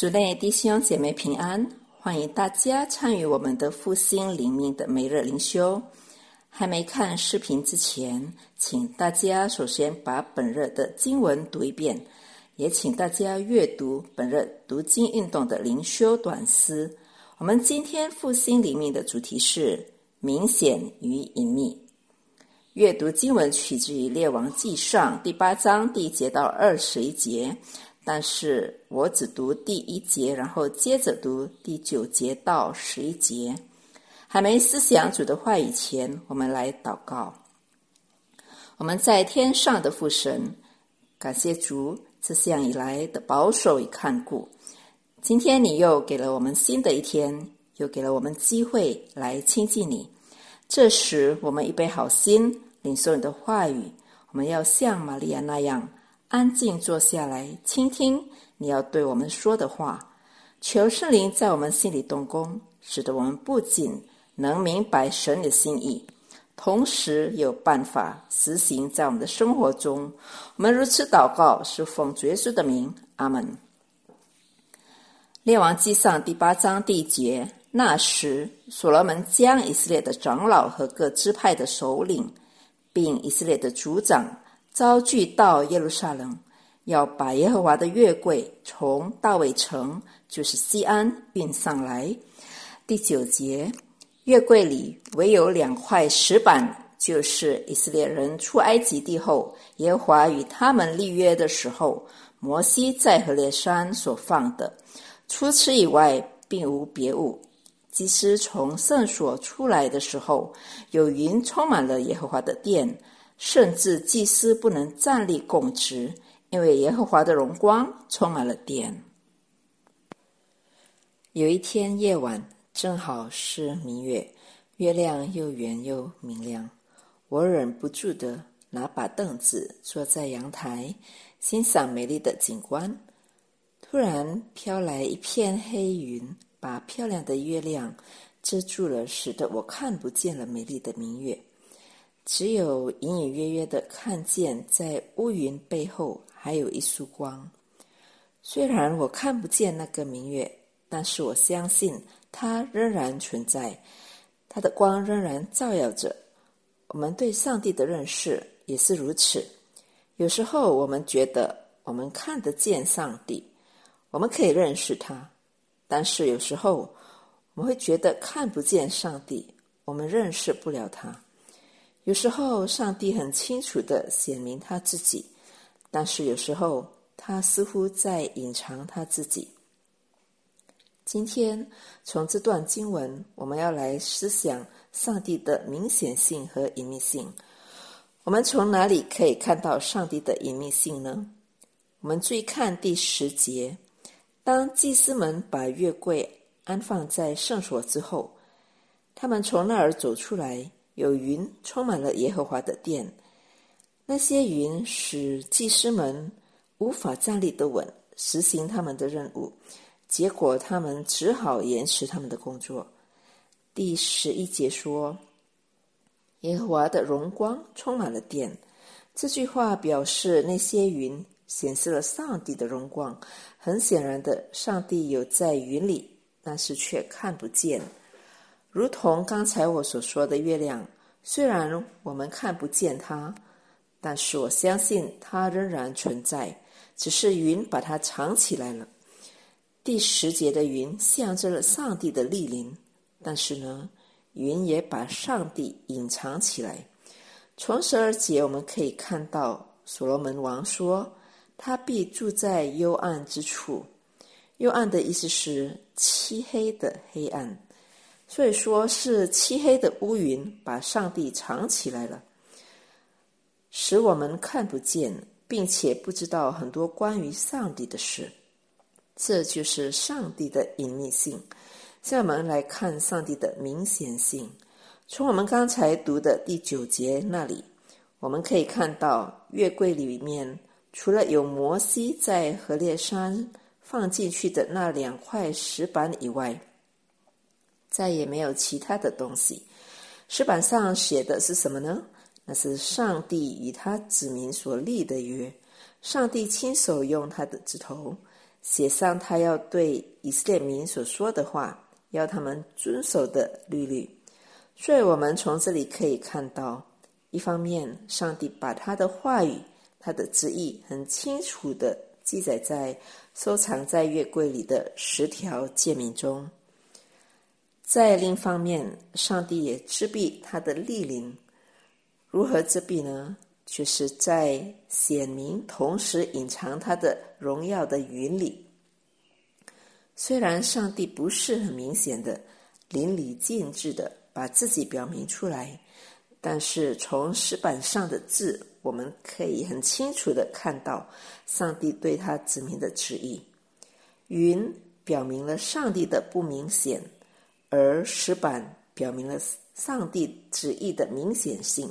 主内弟兄姐妹平安，欢迎大家参与我们的复兴灵命的每日灵修。还没看视频之前，请大家首先把本日的经文读一遍，也请大家阅读本日读经运动的灵修短诗。我们今天复兴灵命的主题是明显与隐秘。阅读经文取自于《列王纪上》第八章第一节到二十一节。但是我只读第一节，然后接着读第九节到十一节。还没思想主的话语前，我们来祷告。我们在天上的父神，感谢主这向以来的保守与看顾。今天你又给了我们新的一天，又给了我们机会来亲近你。这时，我们预备好心领受你的话语。我们要像玛利亚那样。安静坐下来，倾听你要对我们说的话。求圣灵在我们心里动工，使得我们不仅能明白神的心意，同时有办法实行在我们的生活中。我们如此祷告，是奉主耶稣的名，阿门。列王记上第八章第一节：那时，所罗门将以色列的长老和各支派的首领，并以色列的族长。遭聚到耶路撒冷，要把耶和华的月柜从大卫城，就是西安运上来。第九节，月柜里唯有两块石板，就是以色列人出埃及地后，耶和华与他们立约的时候，摩西在何烈山所放的。除此以外，并无别物。祭司从圣所出来的时候，有云充满了耶和华的殿。甚至祭司不能站立供职，因为耶和华的荣光充满了殿。有一天夜晚，正好是明月，月亮又圆又明亮。我忍不住的拿把凳子坐在阳台，欣赏美丽的景观。突然飘来一片黑云，把漂亮的月亮遮住了，使得我看不见了美丽的明月。只有隐隐约约的看见，在乌云背后还有一束光。虽然我看不见那个明月，但是我相信它仍然存在，它的光仍然照耀着。我们对上帝的认识也是如此。有时候我们觉得我们看得见上帝，我们可以认识他；但是有时候我们会觉得看不见上帝，我们认识不了他。有时候，上帝很清楚的显明他自己，但是有时候他似乎在隐藏他自己。今天从这段经文，我们要来思想上帝的明显性和隐秘性。我们从哪里可以看到上帝的隐秘性呢？我们注意看第十节，当祭司们把月柜安放在圣所之后，他们从那儿走出来。有云充满了耶和华的殿，那些云使祭司们无法站立得稳，实行他们的任务，结果他们只好延迟他们的工作。第十一节说：“耶和华的荣光充满了殿。”这句话表示那些云显示了上帝的荣光。很显然的，上帝有在云里，但是却看不见。如同刚才我所说的，月亮虽然我们看不见它，但是我相信它仍然存在，只是云把它藏起来了。第十节的云象征了上帝的莅临，但是呢，云也把上帝隐藏起来。从十二节我们可以看到，所罗门王说：“他必住在幽暗之处。”幽暗的意思是漆黑的黑暗。所以说是漆黑的乌云把上帝藏起来了，使我们看不见，并且不知道很多关于上帝的事。这就是上帝的隐秘性。现在我们来看上帝的明显性。从我们刚才读的第九节那里，我们可以看到月柜里面除了有摩西在河烈山放进去的那两块石板以外。再也没有其他的东西。石板上写的是什么呢？那是上帝与他子民所立的约。上帝亲手用他的指头写上他要对以色列民所说的话，要他们遵守的律律。所以，我们从这里可以看到，一方面，上帝把他的话语、他的旨意很清楚的记载在收藏在月柜里的十条诫命中；在另一方面，上帝也遮蔽他的莅临。如何遮蔽呢？就是在显明同时隐藏他的荣耀的云里。虽然上帝不是很明显的、淋漓尽致的把自己表明出来，但是从石板上的字，我们可以很清楚的看到上帝对他子民的旨意。云表明了上帝的不明显，而石板表明了上帝旨意的明显性。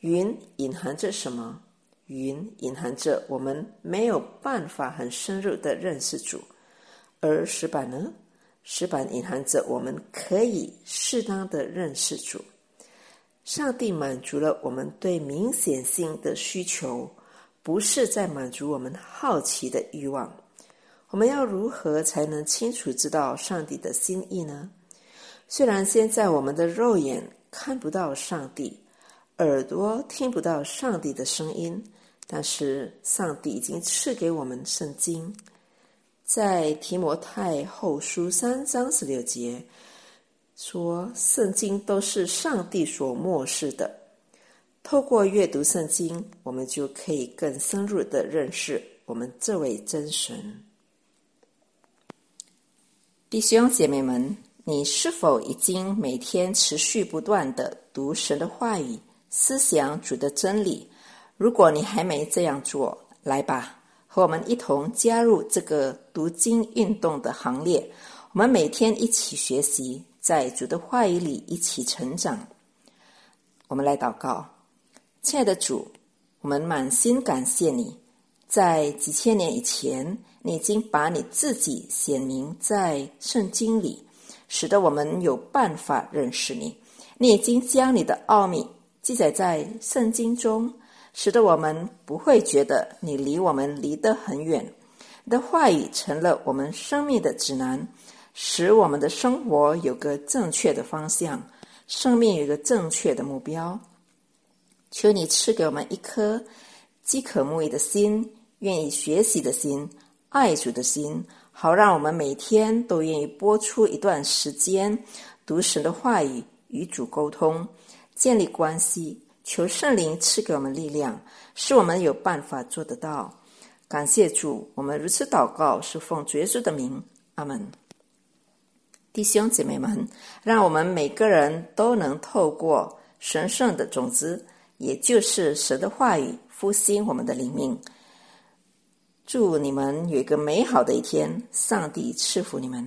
云隐含着什么？云隐含着我们没有办法很深入的认识主，而石板呢？石板隐含着我们可以适当的认识主。上帝满足了我们对明显性的需求，不是在满足我们好奇的欲望。我们要如何才能清楚知道上帝的心意呢？虽然现在我们的肉眼看不到上帝。耳朵听不到上帝的声音，但是上帝已经赐给我们圣经，在提摩太后书三章十六节说，圣经都是上帝所漠视的。透过阅读圣经，我们就可以更深入的认识我们这位真神。弟兄姐妹们，你是否已经每天持续不断的读神的话语？思想主的真理。如果你还没这样做，来吧，和我们一同加入这个读经运动的行列。我们每天一起学习，在主的话语里一起成长。我们来祷告，亲爱的主，我们满心感谢你，在几千年以前，你已经把你自己显明在圣经里，使得我们有办法认识你。你已经将你的奥秘。记载在圣经中，使得我们不会觉得你离我们离得很远。你的话语成了我们生命的指南，使我们的生活有个正确的方向，生命有个正确的目标。求你赐给我们一颗饥渴慕义的心，愿意学习的心，爱主的心，好让我们每天都愿意播出一段时间读神的话语，与主沟通。建立关系，求圣灵赐给我们力量，使我们有办法做得到。感谢主，我们如此祷告，是奉主耶稣的名，阿门。弟兄姐妹们，让我们每个人都能透过神圣的种子，也就是神的话语，复兴我们的灵命。祝你们有一个美好的一天，上帝赐福你们。